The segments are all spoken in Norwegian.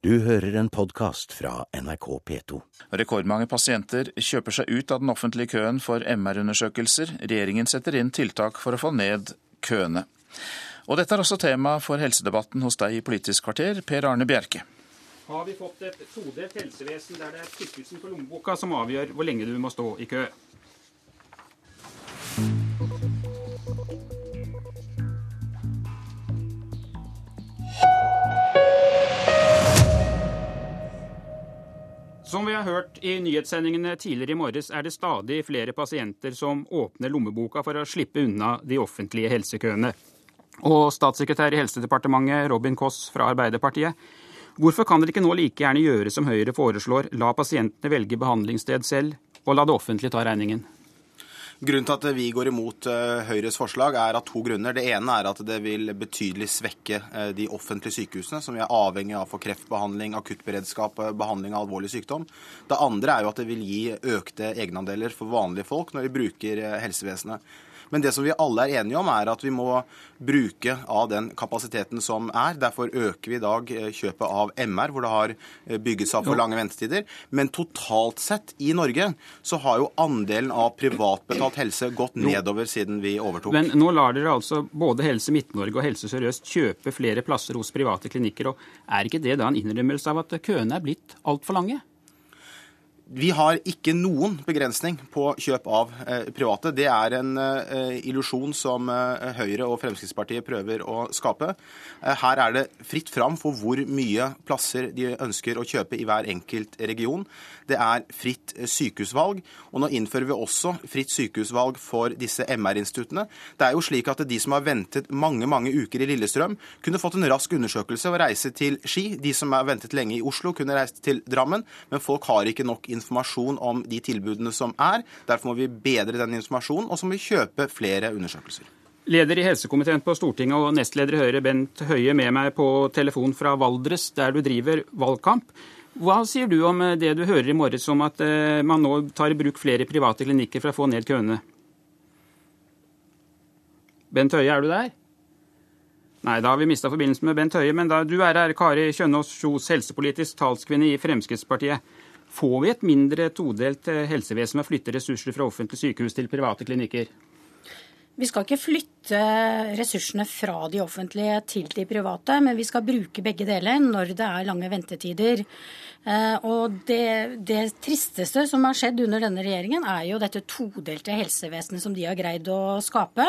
Du hører en podkast fra NRK P2. Rekordmange pasienter kjøper seg ut av den offentlige køen for MR-undersøkelser. Regjeringen setter inn tiltak for å få ned køene. Og dette er også tema for helsedebatten hos deg i Politisk kvarter, Per Arne Bjerke. Har vi fått et todelt helsevesen der det er tykkelsen på lommeboka som avgjør hvor lenge du må stå i kø? Som vi har hørt i nyhetssendingene tidligere i morges, er det stadig flere pasienter som åpner lommeboka for å slippe unna de offentlige helsekøene. Og statssekretær i Helsedepartementet, Robin Koss fra Arbeiderpartiet, hvorfor kan dere ikke nå like gjerne gjøre som Høyre foreslår, la pasientene velge behandlingssted selv, og la det offentlige ta regningen? Grunnen til at vi går imot uh, Høyres forslag er av to grunner. Det ene er at det vil betydelig svekke uh, de offentlige sykehusene, som vi er avhengig av for kreftbehandling, akuttberedskap, uh, behandling av alvorlig sykdom. Det andre er jo at det vil gi økte egenandeler for vanlige folk når de bruker helsevesenet. Men det som vi alle er enige om, er at vi må bruke av den kapasiteten som er. Derfor øker vi i dag eh, kjøpet av MR, hvor det har eh, bygget seg opp for lange ventetider. Men totalt sett i Norge så har jo andelen av privatbetalt helse gått nedover siden vi overtok. Men nå lar dere altså både Helse Midt-Norge og Helse Sør-Øst kjøpe flere plasser hos private klinikker. og Er ikke det da en innrømmelse av at køene er blitt altfor lange? Vi har ikke noen begrensning på kjøp av eh, private. Det er en eh, illusjon som eh, Høyre og Fremskrittspartiet prøver å skape. Her er det fritt fram for hvor mye plasser de ønsker å kjøpe i hver enkelt region. Det er fritt eh, sykehusvalg. Og nå innfører vi også fritt sykehusvalg for disse MR-instituttene. Det er jo slik at de som har ventet mange mange uker i Lillestrøm, kunne fått en rask undersøkelse og reise til Ski. De som har ventet lenge i Oslo, kunne reist til Drammen. Men folk har ikke nok informasjon informasjon om de tilbudene som er. Derfor må vi bedre den informasjonen, og så må vi kjøpe flere undersøkelser. Leder i helsekomiteen på Stortinget og nestleder i Høyre Bent Høie med meg på telefon fra Valdres, der du driver valgkamp. Hva sier du om det du hører i morges om at eh, man nå tar i bruk flere private klinikker for å få ned køene? Bent Høie, er du der? Nei, da har vi mista forbindelsen med Bent Høie. Men da du er her, Kari Kjønaas Kjos, helsepolitisk talskvinne i Fremskrittspartiet. Får vi et mindre todelt eh, helsevesen med å flytte ressurser fra offentlige sykehus til private klinikker? Vi skal ikke flytte ressursene fra de offentlige til de private, men vi skal bruke begge deler når det er lange ventetider. Eh, og det, det, tristeste som har skjedd under denne regjeringen, er jo dette todelte helsevesenet som de har greid å skape.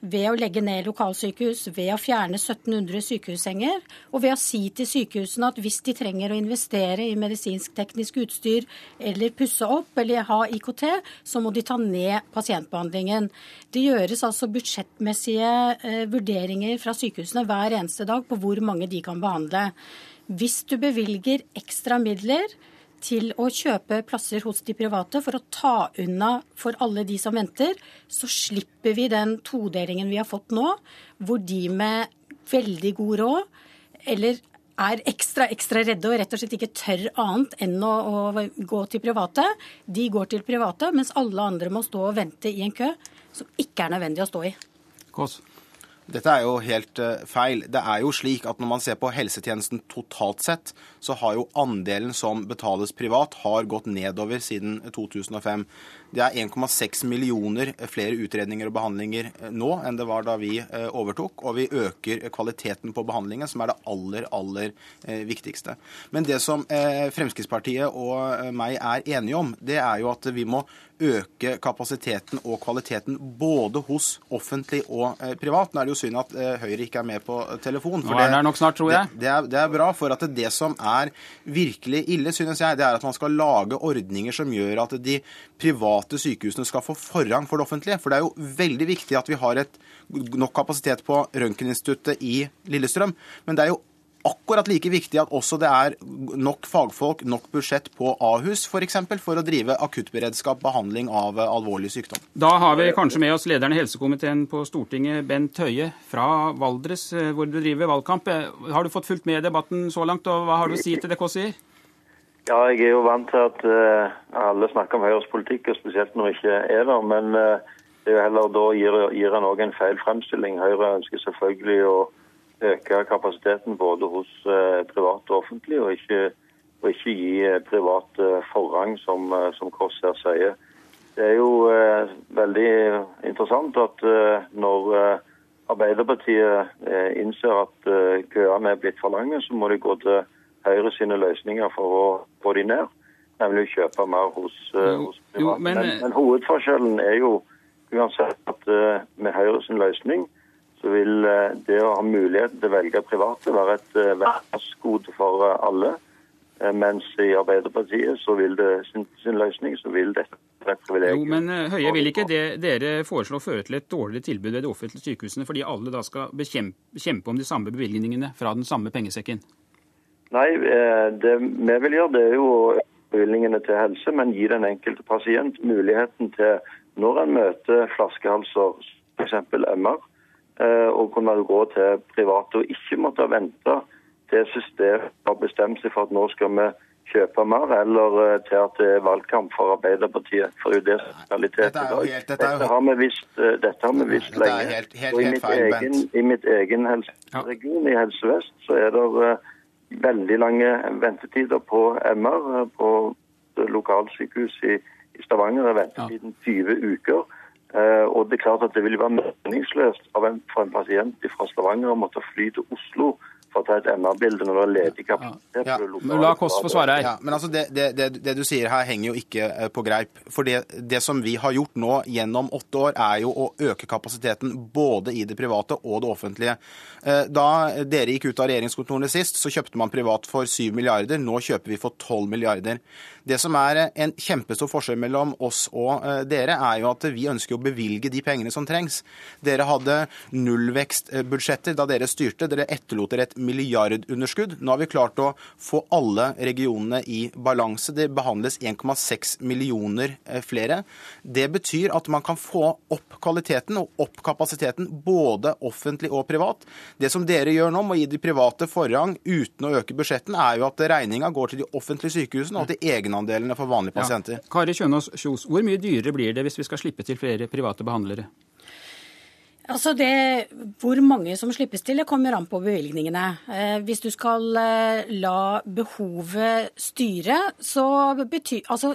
Ved å legge ned lokalsykehus, ved å fjerne 1700 sykehussenger, og ved å si til sykehusene at hvis de trenger å investere i medisinsk-teknisk utstyr eller pusse opp eller ha IKT, så må de ta ned pasientbehandlingen. Det gjøres altså budsjettmessige eh, vurderinger fra sykehusene hver eneste dag på hvor mange de kan behandle. Hvis du bevilger ekstra midler til å kjøpe plasser hos de private for å ta unna for alle de som venter, så slipper vi den todelingen vi har fått nå, hvor de med veldig god råd eller er ekstra ekstra redde og rett og slett ikke tør annet enn å, å gå til private. De går til private, mens alle andre må stå og vente i en kø som ikke er nødvendig å stå i. Kås. Dette er jo helt uh, feil. Det er jo slik at når man ser på helsetjenesten totalt sett, så har jo andelen som betales privat, har gått nedover siden 2005. Det er 1,6 millioner flere utredninger og behandlinger eh, nå enn det var da vi overtok. Og vi øker kvaliteten på behandlingen, som er det aller, aller viktigste. Men det som Fremskrittspartiet og meg er enige om, det er jo at vi må øke kapasiteten og kvaliteten både hos offentlig og privat. Nå er det jo synd at Høyre ikke er med på telefon. For Nå er det nok snart, tror jeg. Det, det, er, det er bra. For at det som er virkelig ille, synes jeg, det er at man skal lage ordninger som gjør at de private sykehusene skal få forrang for det offentlige. For det er jo veldig viktig at vi har et, nok kapasitet på Røntgeninstituttet i Lillestrøm. Men det er jo akkurat like viktig at også det er nok fagfolk, nok budsjett på Ahus f.eks. For, eksempel, for å drive akuttberedskap, behandling av alvorlig sykdom. Da har vi kanskje med oss lederen i helsekomiteen på Stortinget, Bent Høie fra Valdres, eh, hvor du driver valgkamp. Eh, har du fått fulgt med i debatten så langt, og hva har du å si til det Kåss sier? Ja, jeg er jo vant til at uh, alle snakker om Høyres politikk, og spesielt når vi ikke er der. Men uh, det er jo heller da gir, gir en òg en feil fremstilling. Høyre ønsker selvfølgelig å øke kapasiteten både hos private og offentlige, og ikke, og ikke gi privat forrang, som, som Kåss her sier. Det er jo eh, veldig interessant at eh, når eh, Arbeiderpartiet eh, innser at eh, køene er blitt for lange, så må de gå til Høyre sine løsninger for å få de ned. Nemlig å kjøpe mer hos, eh, hos private. jo, men- men, men hovedforskjellen er jo uansett at eh, med Høyre sin løsning så vil eh, det å ha muligheten til å velge private være et verdensgode for eh, alle. Eh, Mens i Arbeiderpartiet så vil det sin, sin løsning så vil dette. Jo, men eh, Høie, vil ikke det dere foreslår føre til et dårligere tilbud ved de offentlige sykehusene, fordi alle da skal bekjempe, kjempe om de samme bevilgningene fra den samme pengesekken? Nei, eh, det vi vil gjøre det er jo bevilgningene til helse, men gi den enkelte pasient muligheten til, når en møter flaskehalser, f.eks. MR, eh, å kunne gå til private og ikke måtte vente til systemet har bestemt seg for at nå skal vi kjøpe mer, eller eh, til at det er valgkamp for Arbeiderpartiet. For det er er i dag. helt- dette jo Dette har vi visst, eh, dette har vi visst Dette lenge. helt- helt- Og i mitt feil, egen, I mitt egen helseregion i Helse Vest så er det eh, veldig lange ventetider på MR. eh, På lokalsykehus i, i Stavanger er ventetiden 20 uker. Eh, og det er klart at det vil være meningsløst av en, for en pasient fra Stavanger å måtte fly til Oslo for å ta et MR-bilde når det er ledig kapasitet. Ja. La Kåss få svare her. Ja, men altså det, det, det, det du sier her henger jo ikke eh, på greip. For det, det som vi har gjort nå gjennom åtte år, er jo å øke kapasiteten både i det private og det offentlige. Eh, Da dere gikk ut av regjeringskontorene sist, så kjøpte man privat for 7 milliarder. Nå kjøper vi for 12 milliarder. Det som er eh, en kjempestor forskjell mellom oss og dere, er jo at vi ønsker å bevilge de pengene som trengs. Dere hadde nullvekstbudsjetter da dere styrte. Dere etterlot dere et milliardunderskudd. Nå har vi klart å få alle regionene i balanse. Det behandles 1,6 millioner eh, flere. Det betyr at man kan få opp kvaliteten og opp kapasiteten, både offentlig og privat. Det som dere gjør nå, med å gi de private forrang uten å øke budsjettene, er jo at regninga går til de offentlige sykehusene og til egenandelene for vanlige pasienter. Kari Kjønaas Kjos, hvor mye dyrere blir det hvis vi skal slippe til flere private behandlere? Altså det, Hvor mange som slippes til, det kommer an på bevilgningene. Eh, hvis du skal eh, la behovet styre, så betyr Altså,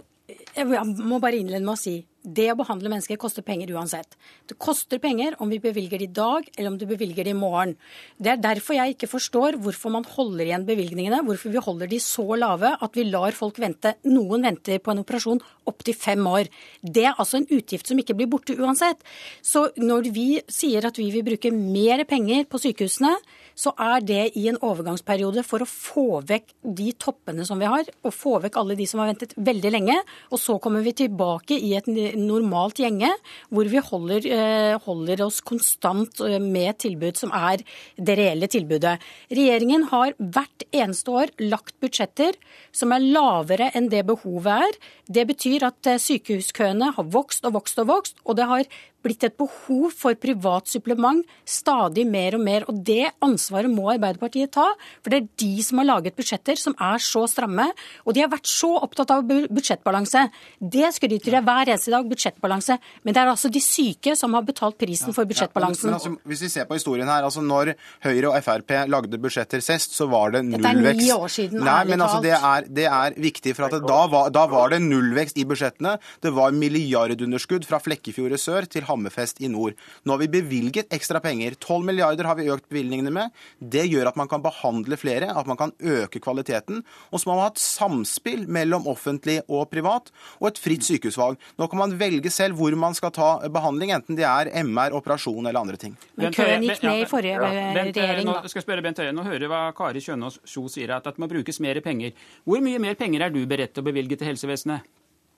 jeg må bare innlede med å si det å behandle mennesker koster penger uansett. Det koster penger om vi bevilger det i dag, eller om du bevilger det i morgen. Det er derfor jeg ikke forstår hvorfor man holder igjen bevilgningene, hvorfor vi holder de så lave at vi lar folk vente. Noen venter på en operasjon opptil fem år. Det er altså en utgift som ikke blir borte uansett. Så når vi sier at vi vil bruke mer penger på sykehusene, så er det i en overgangsperiode for å få vekk de toppene som vi har, og få vekk alle de som har ventet veldig lenge. Og så kommer vi tilbake i et normalt gjenge, hvor vi holder, eh, holder oss konstant eh, med tilbud som er det reelle tilbudet. Regjeringen har hvert eneste år lagt budsjetter som er lavere enn det behovet er. Det betyr at eh, sykehuskøene har vokst og vokst og vokst, og det har blitt et behov for privat supplement stadig mer og mer. Og det ansvaret må Arbeiderpartiet ta, for det er de som har laget budsjetter som er så stramme. Og de har vært så opptatt av budsjettbalanse. Det skryter de hver eneste dag, budsjettbalanse. Men det er altså de syke som har betalt prisen for budsjettbalansen. Men, men altså, hvis vi ser på historien her, altså når Høyre og Frp lagde budsjetter sist, så var det Dette er ni år siden, Nei, men altså, det er, det er viktig, for at det, da, var, da var det nullvekst i budsjettene. Det var milliardunderskudd fra Flekkefjord i sør til Hammerfest i nord. Nå har vi bevilget ekstra penger. 12 milliarder har vi økt bevilgningene med. Det gjør at man kan behandle flere, at man kan øke kvaliteten. Og så må man ha et samspill mellom offentlig og privat, og et fritt sykehusvalg. Nå kan man velge selv hvor man skal ta behandling, enten det er MR, operasjon eller andre ting. Men køen gikk ned i forrige regjering, eh, regjering, nå skal jeg spørre Bent Høie, nå hører hva Kari Kjønaas Kjo sier, at det må brukes mer penger. Hvor mye mer penger er du beredt til å bevilge til helsevesenet?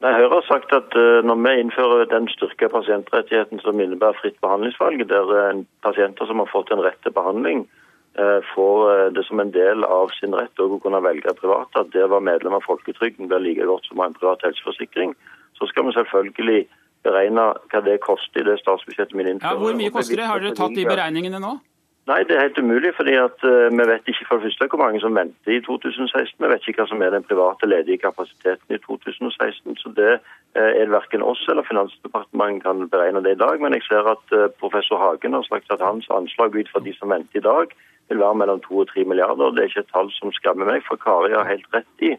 Nei, Høyre har sagt at eh, når vi innfører den styrka pasientrettigheten som innebærer fritt behandlingsvalg, der eh, pasienter som har fått en rett til behandling, eh, får eh, det som en del av sin rett å kunne velge privat, at det å være medlem av folketrygden blir like godt som en privat helseforsikring, så skal vi selvfølgelig beregne hva det koster i det statsbudsjettet vi Ja. Hvor mye koster det? Har dere tatt de beregningene nå? Nei, det er helt umulig, fordi at eh, vi vet ikke for det første hvor mange som venter i 2016. Vi vet ikke hva som er den private ledige kapasiteten i 2016. Så det eh, er verken oss eller Finansdepartementet kan beregne det i dag. Men jeg ser at eh, professor Hagen har sagt at hans anslag ut fra de som venter i dag, vil være mellom 2 og 3 milliarder. Det er ikke et tall som skremmer meg, for Kari har helt rett i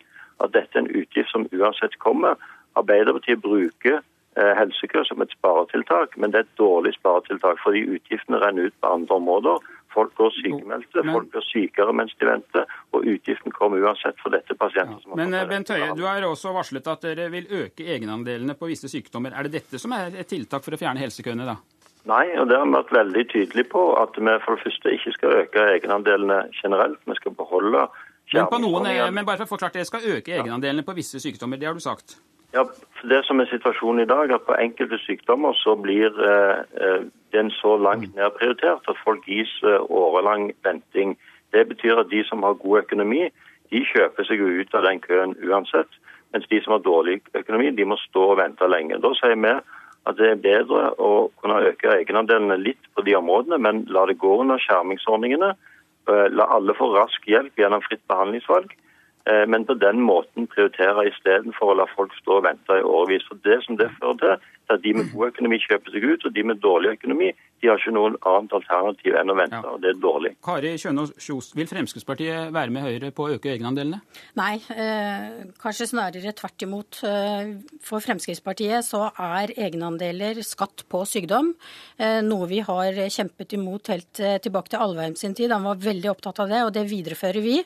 at dette er en utgift som uansett kommer. Arbeiderpartiet bruker eh, helsekø som et sparetiltak, men det er et dårlig sparetiltak fordi utgiftene renner ut på andre områder. Folk går sykemeldte, folk blir sykere mens de venter, og utgiften kommer uansett for dette pasienter. Ja. Men eh, Bent Høie, du har også varslet at dere vil øke egenandelene på visse sykdommer. Er det dette som er et tiltak for å fjerne helsekøene, da? Nei, og det har vi vært veldig tydelige på. At vi for det første ikke skal øke egenandelene generelt. Vi skal beholde Men, på noen, eh, men bare for få dere skal øke egenandelene på visse sykdommer. Det har du sagt. Ja, for Det som er situasjonen i dag, at på enkelte sykdommer så blir eh, eh, den så langt nedprioritert at folk gis eh, årelang venting. Det betyr at de som har god økonomi, de kjøper seg jo ut av den køen uansett. Mens de som har dårlig økonomi, de må stå og vente lenge. Da sier vi at det er bedre å kunne øke egenandelene litt på de områdene, men la det gå under skjermingsordningene. Eh, La alle få rask hjelp gjennom fritt behandlingsvalg. Eh, Men på den måten prioritere istedenfor å la folk stå og vente i årevis. For Det som det fører til, at de med god økonomi kjøper seg ut, og de med dårlig økonomi de har ikke noen annet alternativ enn å vente. Ja. og Det er dårlig. Kari Kjønaas Kjos, vil Fremskrittspartiet være med Høyre på å øke egenandelene? Nei, eh, kanskje snarere tvert imot. Eh, For Fremskrittspartiet så er egenandeler skatt på sykdom, eh, noe vi har kjempet imot helt eh, tilbake til Alvheim sin tid. Han var veldig opptatt av det, og det viderefører vi.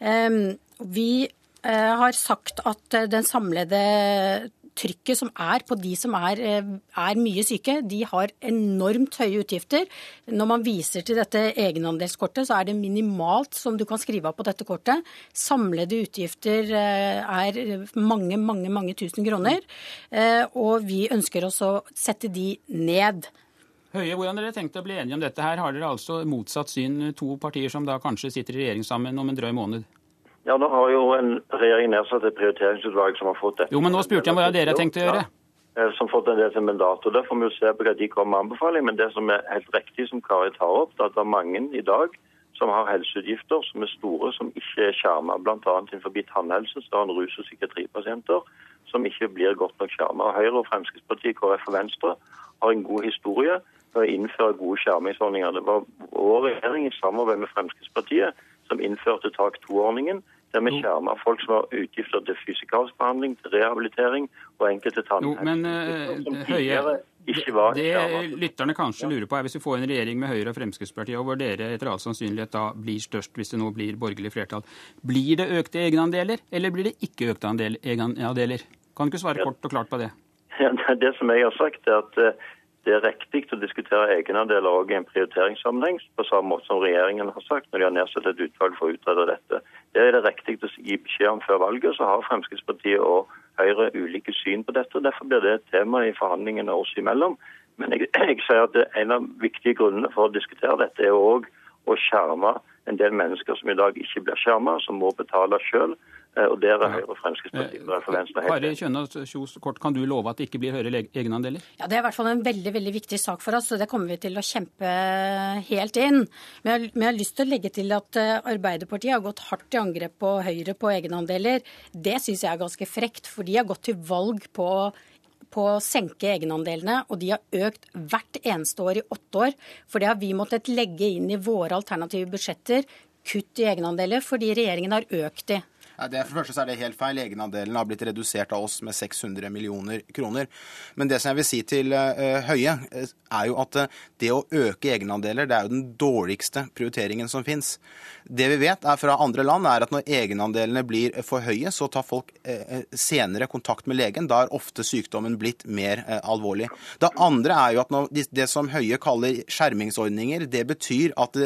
Eh, Vi eh, har sagt at den samlede trykket som er på de som er, eh, er mye syke, de har enormt høye utgifter. Når man viser til dette egenandelskortet, så er det minimalt som du kan skrive av på dette kortet. Samlede utgifter eh, er mange, mange, mange tusen kroner. Eh, Og vi ønsker også å sette de ned. Høie, hvordan dere tenkt å bli enige om dette her? Har dere altså motsatt syn, to partier som da kanskje sitter i regjering sammen om en drøy måned? Ja, Nå har jo en regjering nedsatt et prioriteringsutvalg som har fått dette. Jo, men nå spurte jeg hva dere har tenkt å gjøre. Ja, eh, som fått en del til mandat. og Der får vi jo se på hva de kommer med anbefaling. Men det som er helt riktig, som Kari tar opp, det er at det er mange i dag som har helseutgifter som er store, som ikke er skjermet. Bl.a. innenfor tannhelse så har en rus- og psykiatripasienter som ikke blir godt nok skjermet. Høyre og Fremskrittspartiet, KrF og Venstre har en god historie med å innføre gode skjermingsordninger. Det var vår regjering i samarbeid med Fremskrittspartiet som innførte tak 2-ordningen. Der vi skjermer folk som har utgifter til fysikalsk behandling, til rehabilitering og enkelte tannhelseutgifter som eh, var det lytterne kanskje lurer på er hvis vi får en regjering med Høyre og Fremskrittspartiet, og hvor dere etter all sannsynlighet da blir størst hvis det nå blir borgerlig flertall, blir det økte egenandeler, eller blir det ikke økte andel- egenandeler? Kan du ikke svare kort og klart på det? Ja, det- det som jeg har sagt, er at eh, det er riktig å diskutere egenandeler òg i en prioriteringssammenheng, på samme måte som regjeringen har sagt når de har nedsatt et utvalg for å utrede dette. Det er det riktig å gi beskjed om før valget. Så har Fremskrittspartiet og Høyre ulike syn på dette. og Derfor blir det et tema i forhandlingene oss imellom. Men jeg, jeg sier at en av viktige grunnene for å diskutere dette er òg å skjerme en del mennesker som i dag ikke blir skjermet, som må betale sjøl. Og der er Høyre og Fremskrittspartiet og for Venstre helt Kari. Kjønaas Kjos, kort, kan du love at det ikke blir høyere egenandeler? Ja, Det er i hvert fall en veldig veldig viktig sak for oss, og det kommer vi til å kjempe helt inn. Men jeg, men jeg har lyst til å legge til at eh, Arbeiderpartiet har gått hardt i angrep på Høyre på egenandeler. Det syns jeg er ganske frekt, for de har gått til valg på på å senke egenandelene, og de har økt hvert eneste år i åtte år. For det har vi måttet legge inn i våre alternative budsjetter. Kutt i egenandeler fordi regjeringen har økt de. Det, for det første så er det helt feil. Egenandelen har blitt redusert av oss med 600 millioner kroner. Men det som jeg vil si til eh, Høie, eh, er jo at eh, det å øke egenandeler, det er jo den dårligste prioriteringen som fins. Det vi vet er fra andre land, er at når egenandelene blir for høye, så tar folk senere kontakt med legen. Da er ofte sykdommen blitt mer alvorlig. Det andre er jo at det som Høie kaller skjermingsordninger, det betyr at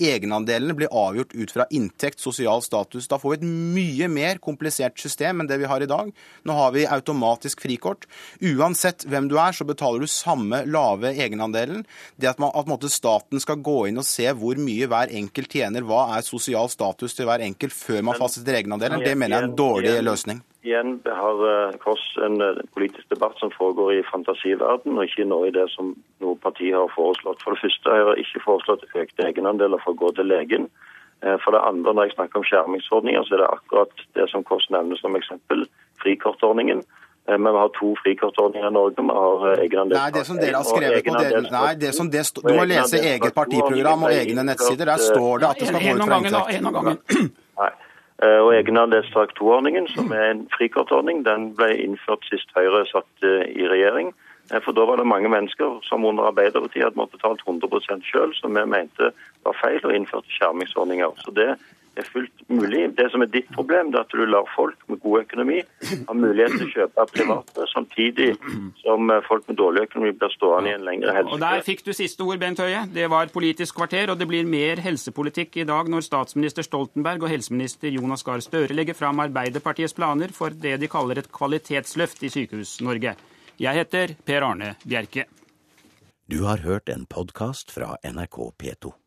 egenandelene blir avgjort ut fra inntekt, sosial status. Da får vi et mye mer komplisert system enn det vi har i dag. Nå har vi automatisk frikort. Uansett hvem du er, så betaler du samme lave egenandelen. Det at, man, at staten skal gå inn og se hvor mye hver enkelt tjener, hva er sosial status til hver enkelt før man fastsetter egenandelen, det mener jeg er en dårlig løsning. Igjen har Kors Kåss en eh, politisk debatt som foregår i fantasiverden, og ikke nå i det som noe parti har foreslått. For det første har jeg ikke foreslått økte egenandeler for å gå til legen. Eh, For det andre, når jeg snakker om skjermingsordninger, så er det akkurat det som Kåss nevner som eksempel, frikortordningen. Eh, men vi har to frikortordninger i Norge. Vi har egenandel Nei, det som dere har skrevet på dere, nei, det som det Du må lese eget partiprogram og egne nettsider. Der står det at det skal gå ut fra inntekt. Nei. Eh, Og egenandelstak 2-ordningen, som er en frikortordning, den ble innført sist Høyre satt eh, i regjering. Eh, For da var det mange mennesker som under Arbeiderpartiet hadde måttet betalt 100 sjøl, som vi mente var feil, og innførte skjermingsordninger. Så det er fullt mulig. Det som er ditt problem, det er at du lar folk med god økonomi ha mulighet til å kjøpe private, samtidig som eh, folk med dårlig økonomi blir stående i en lengre Og der fikk du siste ord, Bent Høie. Det var Politisk kvarter, og det blir mer helsepolitikk i dag når statsminister Stoltenberg og helseminister Jonas Gahr Støre legger fram Arbeiderpartiets planer for det de kaller et kvalitetsløft i Sykehus-Norge. Jeg heter Per Arne Bjerke. Du har hørt en podkast fra NRK P2.